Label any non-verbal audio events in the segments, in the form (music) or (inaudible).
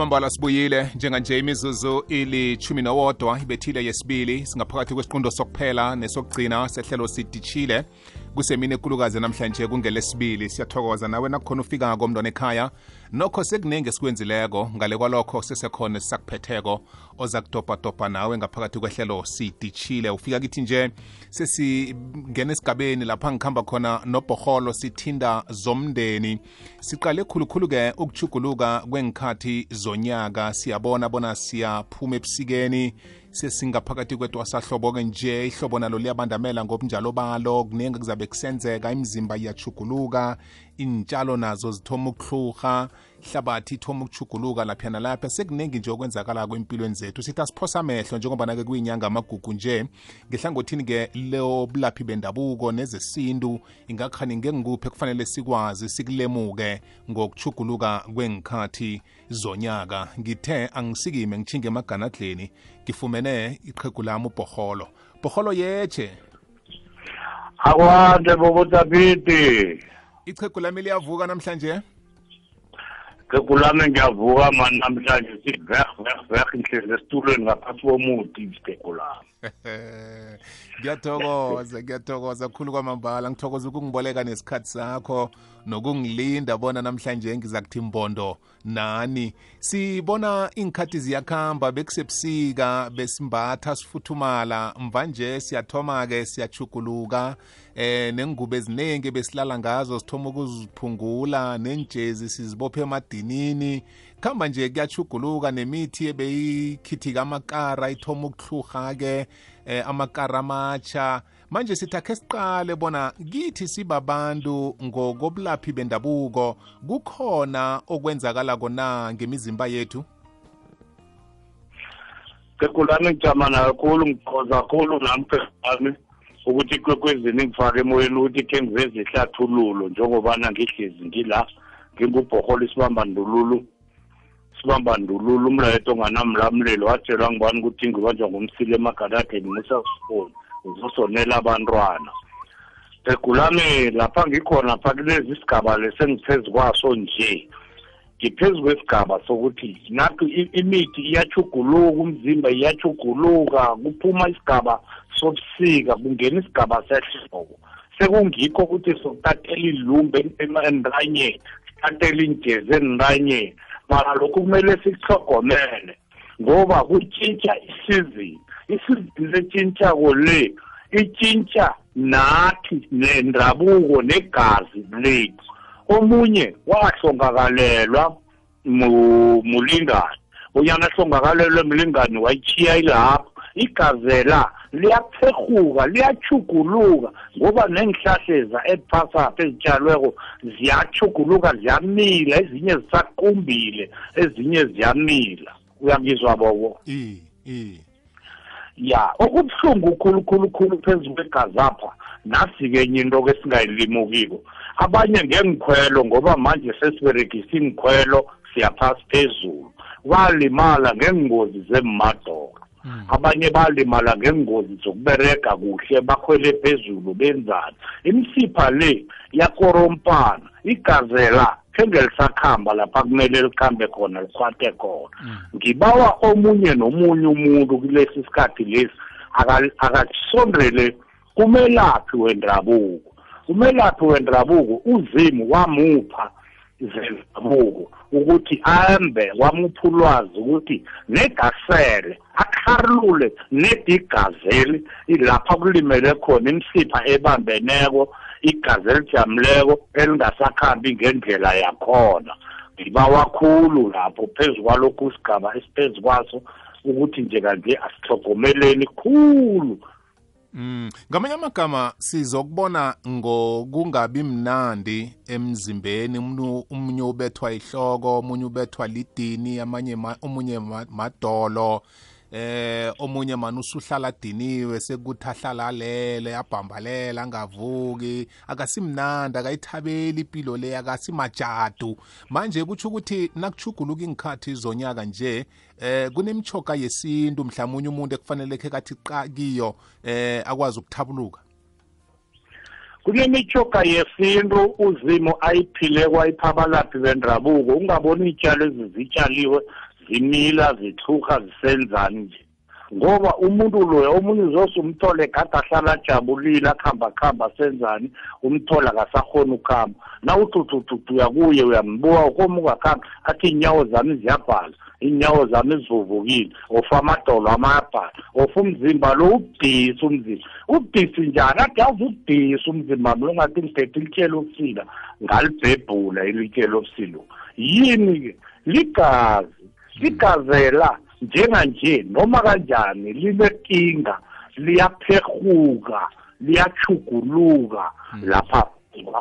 kwamambala sibuyile njenganje imizuzu ilithumi nowodwa ibethile yesibili singaphakathi kwesiqundo sokuphela nesokugcina sehlelo sidishile kusemini ekulukazi namhlanje kungelesibili. Siyathokoza nawe nakukhona ufikako mntwana ekhaya. Nokho sekuningi esikwenzileko ngale kwalokho sesekhona esisakuphetheko oza kudobhadobha nawe ngaphakathi kwehlelo sidishile ufika kithi nje sesingena esigabeni lapha ngikhamba khona nobhoholo sithinda zomndeni. Siqale khulukhulu-ke ukuchuguluka kwengikhathi zonyaka. Siyabona bona siyaphuma ebusikeni. Sesingaphakathi kwetwasahlobo-ke nje ihlobo nalo liyabandamela ngobunjalo balo. Kuningi kuzabe kusenzeka imizimba iyachuguluka intshalo nazo zithoma ukuhluha ihlabathi ithoma ukuchuguluka lapha nalapha sekuningi nje okwenzakala kwempilweni zethu. Sithi asiphosa amehlo njengoba-ke kuyinyanga amagugu nje. Ngehlangothini-ke lobulaphi bendabuko nezesintu ingakhani ngengikuphi kufanele sikwazi sikulemuke ngokuchuguluka kwengikhathi zonyaka. Ngithe angisikime ngichinge emaganadleni ngifumene iqhegu lami ubhoholo bhoholo yeche akwande bobotapiti ichegu lami liyavuka namhlanje? ngekulami ngiyavuka mani namhlanje siverh ngihlezi esitulweni ngaphansi komuthi isigekulami lami (laughs) ngiyathokoza ngiyathokoza khulu kwamambala. Ngithokoza ukungiboleka nesikhathi sakho nokungilinda bona namhlanje ngiza kuthi mbondo nani. Sibona inkhathi ziyakhamba bekusebusika besimbatha sifuthumala. Mvanje siyathoma-ke siyachuguluka eh nengubo eziningi besilala ngazo sithoma ukuziphungula nenjezi sizibophe emadinini khamba nje kuyachuguluka nemithi ebeyikhithika amakara ithoma ukuhluha-ke eh, amakara amatsha manje sithi akhe siqale bona kithi sibabantu ngokobulaphi bendabuko kukhona okwenzakala kona ngemizimba yethu? Kekulami ngijama kakhulu ngikhoza kakhulu nami phezami ukuthi ikwekwezini ngifake emoyeni ukuthi khe ngiveze ihlathululo njengobana ngihlezi ngila ngingubhoholo isibambandululu. Sibambandululu umlayeto onganamlamlelo watshelwa ngibani ukuthi ngibanjwa ngumsile emagadadeni musafoni uzosonela abantwana. Egulami lapha ngikhona pha kulezi sigaba lesengiphezu kwaso nje. Ngiphezu kwesigaba sokuthi nathi imithi iyachuguluka umzimba iyachuguluka kuphuma isigaba sobusika kungena isigaba sehlobo sekungikho ukuthi sokutatela ilumbe enranyeni sitatela injezi enranyeni mara lokhu kumele sikuhlogomele ngoba kutshintsha isizini. Isizini letshintshako le itshintsha nathi nendabuko negazi lethu. Omunye wahlongakalelwa mulingani unyana ahlongakalelwe mlingani wayichiya ilapho igazela liyapherhuka liyachuguluka ngoba nengihlahleza ephasapha ezitshalweko ziyachuguluka ziyamila. Ezinye zisaqumbile ezinye ziyamila. Uyangizwa bobo? Ya okubuhlungu khulukhulu khulu phezu kwegazi apha nasi-ke enye into ke singayilimukiko abanye ngengikhwelo ngoba manje sesiberegisa ingikhwelo siyaphasi phezulu. Balimala ngengozi zemmadolo abanye balimala ngengozi zokubereka kuhle bakhwele phezulu benzani. Imisipha le yakorompana igazela phenge lisakhamba lapha kumele likhambe khona likwate khona. Ngibawa omunye nomunye umuntu kulesi sikhathi lesi akasondele kumelaphi wendabuko. Umelaphi wendabuko uzimu wamupha zendabuko ukuthi ambe wamupha ulwazi ukuthi negasele akharulule nedigazeli ilapha kulimele khona imisipha ebambeneko igazi elijamileko elingasakhambi ngendlela yakhona. Ngibawa khulu lapho phezu kwalokhu isigaba esiphezu kwaso ukuthi nje kanje asihlogomeleni khulu Mm. Ngamanye amagama sizokubona ngokungabi mnandi emzimbeni. Umuntu umunye ubethwa ihloko umunye ubethwa lidini amanye omunye madolo. Eh omunye manje usuhlala diniwe sekuthi ahlala alele abhambalela angavuki akasimnandi akayithabeli impilo le akasimajadu. Manje kutsho ukuthi nakuchuguluka ingikhathi zonyaka nje eh kunemchoka yesintu mhlawumnye umuntu ekufanele khe kathi qakiyo eh akwazi ukuthabuluka? Kunemichoka yesintu uzimo ayiphile kwayiphabalaphi bendabuko. Ungaboni iy'tshalo ezizitshaliwe zimila zithuka zisenzani nje. Ngoba umuntu loya omunye uzose umthole kade ahlala ajabulile akuhamba kuhamba senzani umthole akasakhona ukuhamba. Na ututututu uyakuye uyambuka ukoma ungakuhambi athi iy'nyawo zami ziyabhala iy'nyawo zami zivuvukile ofa amadolo amayabhala ofa umzimba lo ubudisi umzimba. Ubudisi njani? Ade azi ubudisi umzimba lo ngathi ngithethe ilitye lobusila ngalibhebhula ilitye lobusila yini-ke? Ligazi. Ligazela njenganje noma kanjani linenkinga liyaphehuka liyachuguluka lapha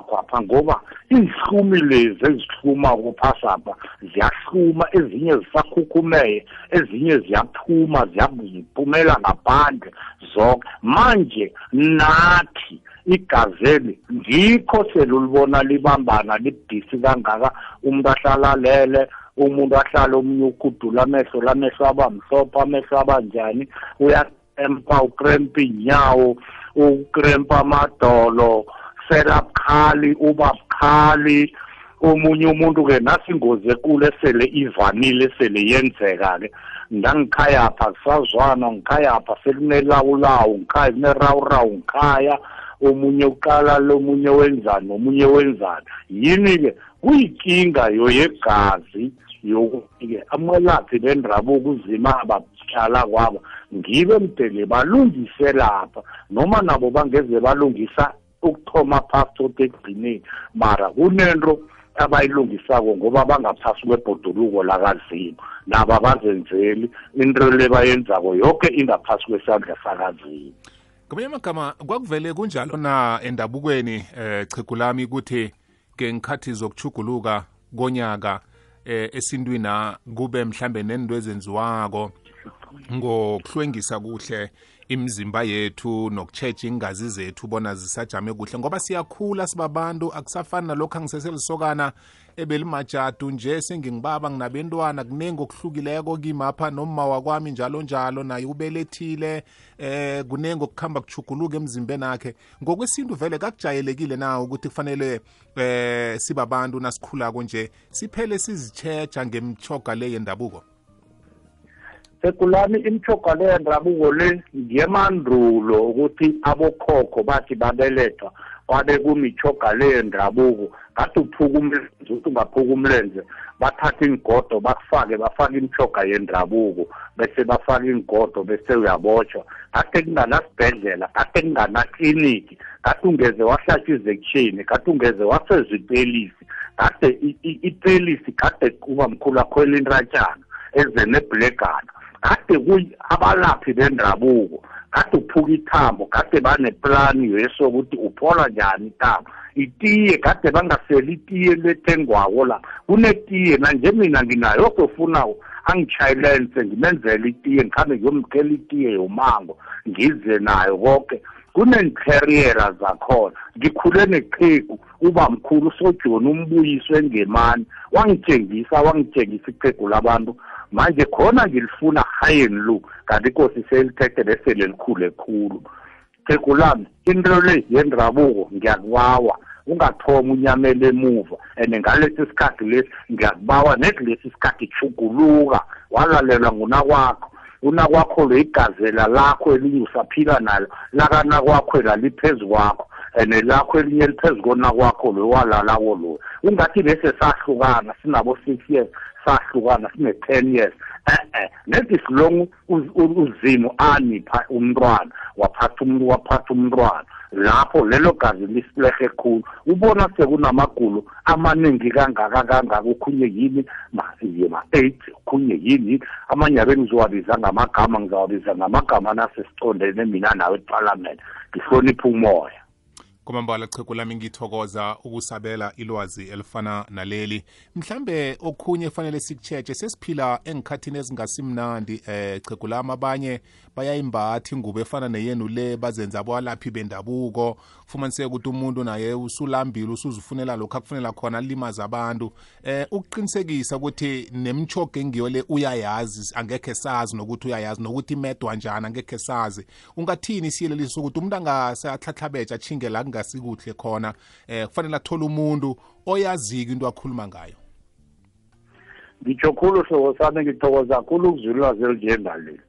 kwapha ngoba izihlumi lezi ezihluma kuphasapha ziyahluma ezinye zisakhukhumeye ezinye ziyaphuma ziyaphumela ngaphandle zonke manje nathi igazeli ngikho selulibona libambana libudisi kangaka umuntu ahlala lele umuntu ahlala omunye ukhudula amehlo lamehlo abamhlophe amehlo abanjani uyakrempa ukrempa iy'nyawo ukrempa amadolo selabukhali uba bukhali. Omunye umuntu-ke nasi ingozi ekulu esele ivanile esele yenzeka-ke. Ndangikhayapha kusazwana ngikhayapha selinerawulawu ngikhaya kunerawurawu ngikhaya. Omunye uqala lomunye wenzani omunye wenzani. Yini-ke? Kuyinkinga yoyegazi yokuthi-ke amelaphi bendabuko uzima abahlala kwabo ngibe mdele balungise lapha. Noma nabo bangeze balungisa ukuthoma phasi tot ekugcineni mara kunento abayilungisako ngoba bangaphasi kwebhoduluko lakazima nabo abazenzeli into le bayenzako yonke ingaphasi kwesandla sakazima ngamanye amagama kwakuvele kunjalo na endabukweni eh chegulami ukuthi ke ngikhathi zokuchuguluka konyaka eh esintwina kube mhlambe nento ezenziwako. Ngokuhlwengisa kuhle imizimba yethu nokuchecha ingazi zethu bona zisajame kuhle. Ngoba siyakhula sibabantu akusafani nalokhu angiseselisokana ebelimajadu nje sengingibaba nginabentwana kuningi okuhlukileko kimapha nomma wakwami njalo njalo naye ubelethile eh kuningi okukhamba kuchuguluka emzimbeni akhe. Ngokwesintu vele kakujayelekile na ukuthi kufanele eh sibabantu nasikhulako nje siphele sizichecha ngemchoga le yendabuko? Sekulani imchoga le yendabuko le ngemandulo ukuthi abokhokho bathi babelethwa kwabe kumichoga le yendabuko. Kade uphuka umlenze ukuthi ungaphuka umlenze bathatha ingodo bakufake bafake imchoga yendabuko bese bafake ingodo bese uyabotshwa kade kunganasibhedlela kade kunganakliniki kade ungeze wahlatshwa izekshini kade ungeze wasezwa ipelisi kade ipelisi kade kuba mkhulu akhwela intratshana eze nebhlegana. Kade abalaphi bendabuko kade uphuka ithambo kade baneplani yesokuthi uphola njani ithambo. Itiye kade bangaseli itiye lethengwako la. Kunetiye nanje mina nginayo osofunawo angitshayelense ngimenzele itiye ngikhambe ngiyomkhela itiye yomango ngize nayo konke kuneencarriera zakhona ngikhule neqhegu uba mkhulu usojoni umbuyiswe ngemani wangitshengisa wangitshengisa iqhegu labantu manje khona ngilifuna high and low kanti inkosi selithethe bese lelikhule khulu. Qhegu lami into le yendabuko ngiyakubawa ungathoma unyamela emuva and ngalesi sikhathi lesi ngiyakubawa nekulesi sikhathi chuguluka walalelwa ngunakwakho. Unakwakho lo igazela lakho elinye usaphila nalo lakanakwakho laliphezu kwakho. And lakho elinye liphezu konakwakho lo walalako lo. Ungathi bese sahlukana sinabo six years sahlukana sine-ten years. Eh-eh nethi silong uzimo anipha umntwana waphatha waphatha umntwana. Lapho lelo gazi lisilehe khulu ubona sekunamagulo amaningi kangaka kangaka okhunye yini? Ma-aids okhunye yini? Amanye abe ngizowabiza ngamagama ngizawabiza ngamagama nasesicondene mina nawe eparlament ngihloniphe umoya. Kwamambala chegu lami ngithokoza ukusabela ilwazi elifana naleli. Mhlambe okhunye kufanele sikucheche sesiphila engikhathini ezingasimnandi eh chegu lami. Abanye bayayimbatha ingubo efana neyenu le bazenza abalaphi bendabuko. Kufumaniseke ukuthi umuntu naye usulambile usuzifunela lokhu akufunela khona limaza abantu. Eh ukuqinisekisa ukuthi nemchogo engiyo le uyayazi angekhe sazi nokuthi uyayazi nokuthi imedwa njani angekhe sazi. Ungathini isiyeleliso ukuthi umuntu angasatlhatlhabeja chinge la kungasikuhle khona eh kufanele athole umuntu oyaziko into akhuluma ngayo. Ngitsho khulu hlobo sami ngithokoza kakhulu ukuzwa ilwazi elinjengaleli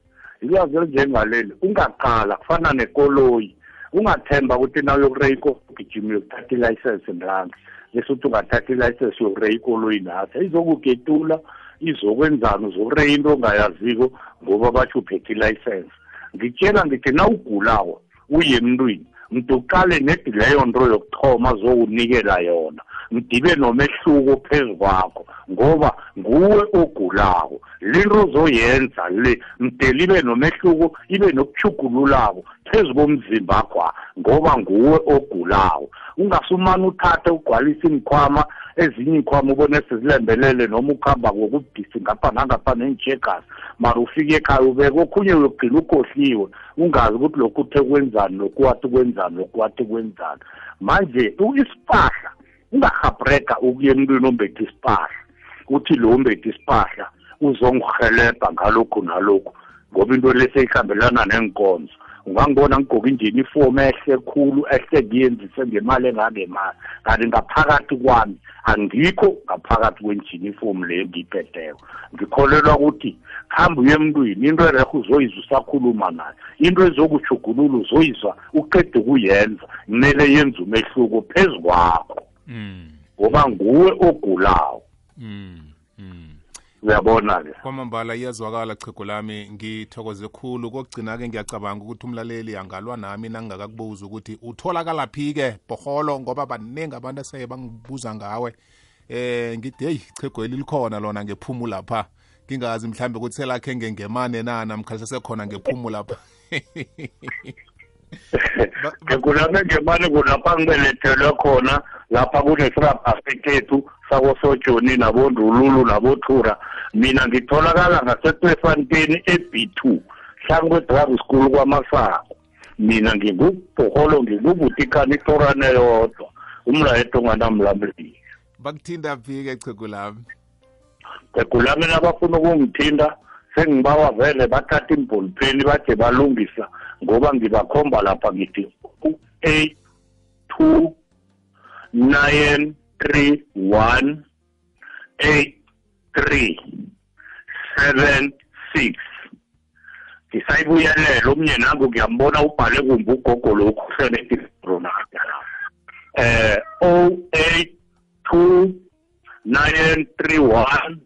ilwazi elinjengaleli ungaqala kufana nekoloyi ungathemba ukuthi na uyokureya ikogijima uyokuthatha ilayisensi ndange bese uthi ungathatha ilayisensi yokureya ikoloyi naso izokugetula izokwenzani uzokureya into ongayaziko ngoba batsho uphethe ilayisensi ngitshela ngithi na ugulawo uye emntwini. Mntuqale nedi leyo nto yokuthoma zowunikela yona. Mdibe nomehluko phezu kwakho ngoba nguwe ogulako. Lento ozoyenza le mdele ibe nomehluko ibe nokuchugululako phezu komzimba wakho ngoba nguwe ogulako. Ungasumane uthathe ugcwalisa imikhwama ezinye ikhwama ubone sezilembelele noma ukuhamba ngokubhisi ngapha nangapha nenjegas mara ufike ekhaya ubeke okhunye uyogcina ukhohliwe ungazi ukuthi lokhu uthe kwenzani lokuwathi kwenzani lokuwathi kwenzani. Manje isipahla ungahabreka ukuya emntwini ombethe isipahla uthi lo ombethe isipahla uzongihelebha ngalokhu nalokhu ngoba into leseyihambelana nenkonzo ungangibona ngigqoka injinifomu ehle khulu ehle ngiyenzise ngemali engangemali kanti ngaphakathi kwami angikho ngaphakathi kwenjinifomu leyo ngiyipheteko ngikholelwa ukuthi hambe uye emntwini into erehe uzoyizwa usakhuluma nayo into ezokuchugulula uzoyizwa uqede ukuyenza kumele yenze umehluko phezu kwakho. Ngoba nguwe ogulawo uyabona-ke. Kwamambala iyazwakala chego lami. Ngithokoze khulu. Kokugcina-ke ngiyacabanga ukuthi umlaleli angalwa nami nangingakakubuza ukuthi utholakala phi-ke boholo ngoba baningi abantu aseye bangibuza ngawe. Eh ngithi heyi chego likhona lona ngephumu lapha. Ngingazi mhlambe ukuthi selakhe ngengemane na namkhalisa sekhona ngephumu lapha (laughs) ngikhulame ngemane kulapha ngibelethelwe khona lapha kunesirabha sekhethu sakosojoni nabondululu nabothura. Mina ngitholakala ngasekwefanteni e-b two hlanu kwe-drug school kwamasako mina ngingubhoholo ngikubutikani itorane yodwa umlayeto onganamlamlilo bakuthinda phi-ke chegu lami egulami nabafuna ukungithinda sengibawa vele bathatha imbholipeni bade balungisa ngoba ngibakhomba lapha ngithi u-eight two nine three one eight three seven six. Ngisayibuyelela omnye nangu ngiyambona ubhale kumbi ugogo lokhu senetironaka eh o eight two nine three one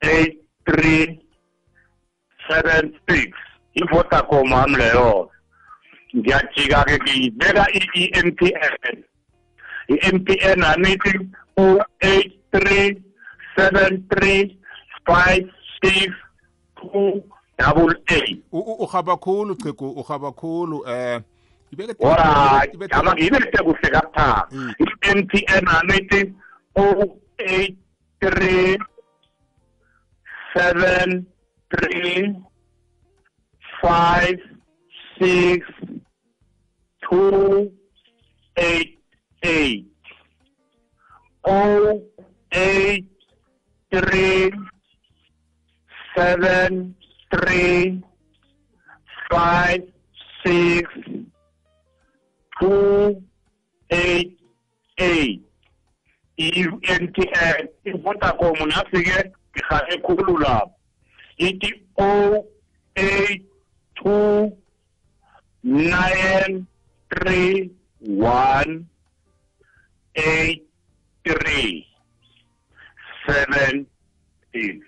eight three seven six. I-vodacom ami leyo ngiyajika ke ngiyibeka i-MTN i-MTN anithi o eight three seven three five six two double eight. Uhaba khulu chegu uhaba khulu eh ibeke alright ama ngiyibethe kuhle kabuthaka i-MTN anithi o eight three seven three five six two eight eight. Oh eight three seven three five six two eight eight. i-MTN i-Vodacom nafike ngihale khulu lapho. Ithi o eight two nine three one eight three seven six.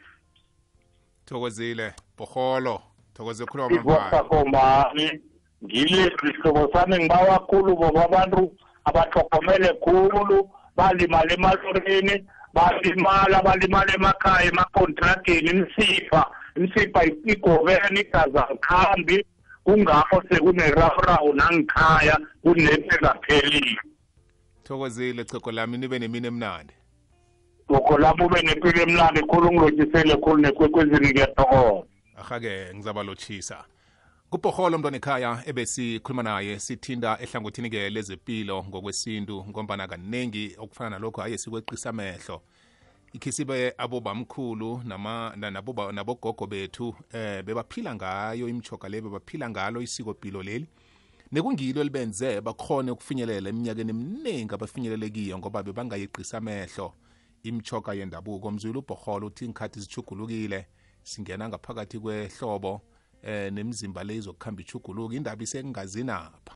Thokozile bhoholo thokoze khulu kwamambala ivosakombani ngile sihlobo sami ngibawa khulu boba abantu abahlogomele khulu balimala emalorini balimala balimala emakhaya emakontrakeni imsipha imsipha igobene igazi alikhambi kungakho sekunerawurawu nangikhaya kunepe kaphelile thokozile chego lami nibe nemini emnandi. Lokho lapho ube nempilo emnandi khulu ungilotshisele khulu nekwekwezini ngiyathokoza. Ahake ngizabalotshisa kubhoholo mntwana ekhaya ebesikhuluma naye sithinda ehlangothini-ke lezempilo ngokwesintu ngombana kaningi okufana nalokho haye sikweqisa amehlo. Ikhisibe abobamkhulu nama- na- naboba- nabogogo bethu eh bebaphila ngayo imchoga le bebaphila ngalo isikopilo leli. Nekungilo elibenze bakhone ukufinyelela eminyakeni eminingi abafinyelele kiyo ngoba bebangayeqisa amehlo. Imchoga yendabuko mzulu ubhoholo uthi inkhathi zichugulukile singena ngaphakathi kwehlobo. Eh nemizimba le izokukhamba ichuguluka indaba isekungazinapha